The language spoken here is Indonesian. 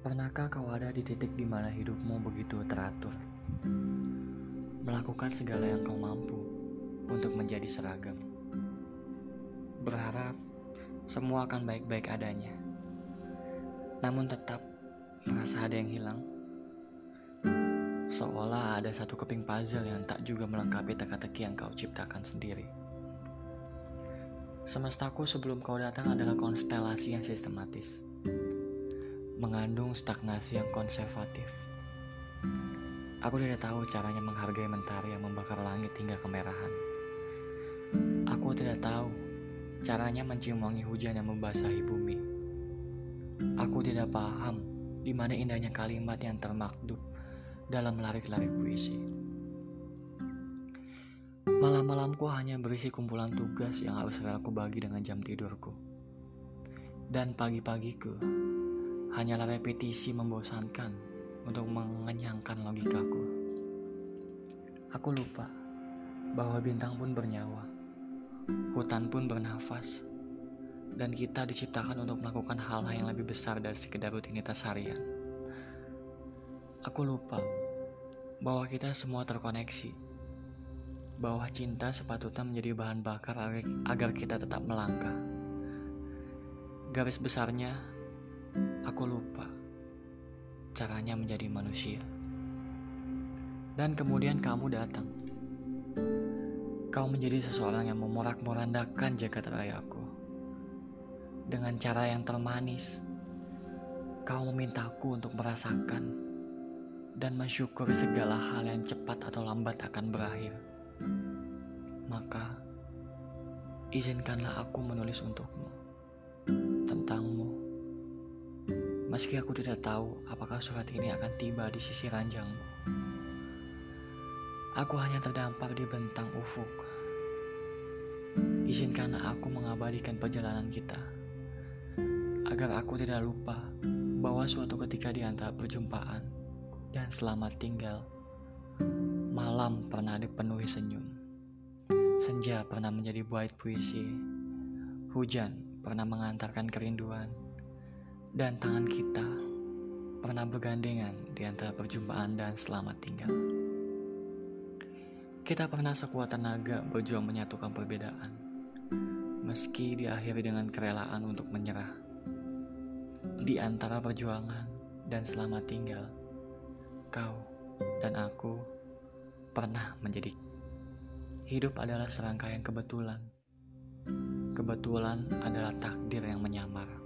di titik di mana hidupmu begitu teratur. Melakukan segala yang kau mampu untuk menjadi seragam. Berharap semua akan baik-baik adanya. Namun tetap merasa ada yang hilang. Seolah ada satu keping puzzle yang tak juga melengkapi teka-teki yang kau ciptakan sendiri. Semestaku sebelum kau datang adalah konstelasi yang sistematis mengandung stagnasi yang konservatif. Aku tidak tahu caranya menghargai mentari yang membakar langit hingga kemerahan. Aku tidak tahu caranya mencium wangi hujan yang membasahi bumi. Aku tidak paham di mana indahnya kalimat yang termaktub dalam larik-larik puisi. Malam-malamku hanya berisi kumpulan tugas yang harus aku bagi dengan jam tidurku. Dan pagi-pagiku hanyalah repetisi membosankan untuk mengenyangkan logikaku. Aku lupa bahwa bintang pun bernyawa, hutan pun bernafas, dan kita diciptakan untuk melakukan hal-hal yang lebih besar dari sekedar rutinitas harian. Aku lupa bahwa kita semua terkoneksi, bahwa cinta sepatutnya menjadi bahan bakar agar kita tetap melangkah. Garis besarnya, Aku lupa caranya menjadi manusia. Dan kemudian kamu datang. Kau menjadi seseorang yang memorak-morandakan jagat rayaku. Dengan cara yang termanis, kau memintaku untuk merasakan dan mensyukuri segala hal yang cepat atau lambat akan berakhir. Maka, izinkanlah aku menulis untukmu Meski aku tidak tahu apakah surat ini akan tiba di sisi ranjangmu. Aku hanya terdampar di bentang ufuk. Izinkan aku mengabadikan perjalanan kita. Agar aku tidak lupa bahwa suatu ketika di antara perjumpaan dan selamat tinggal, malam pernah dipenuhi senyum. Senja pernah menjadi buait puisi. Hujan pernah mengantarkan kerinduan dan tangan kita pernah bergandengan di antara perjumpaan dan selamat tinggal. Kita pernah sekuat tenaga berjuang menyatukan perbedaan, meski diakhiri dengan kerelaan untuk menyerah. Di antara perjuangan dan selamat tinggal, kau dan aku pernah menjadi hidup adalah serangkaian kebetulan. Kebetulan adalah takdir yang menyamar.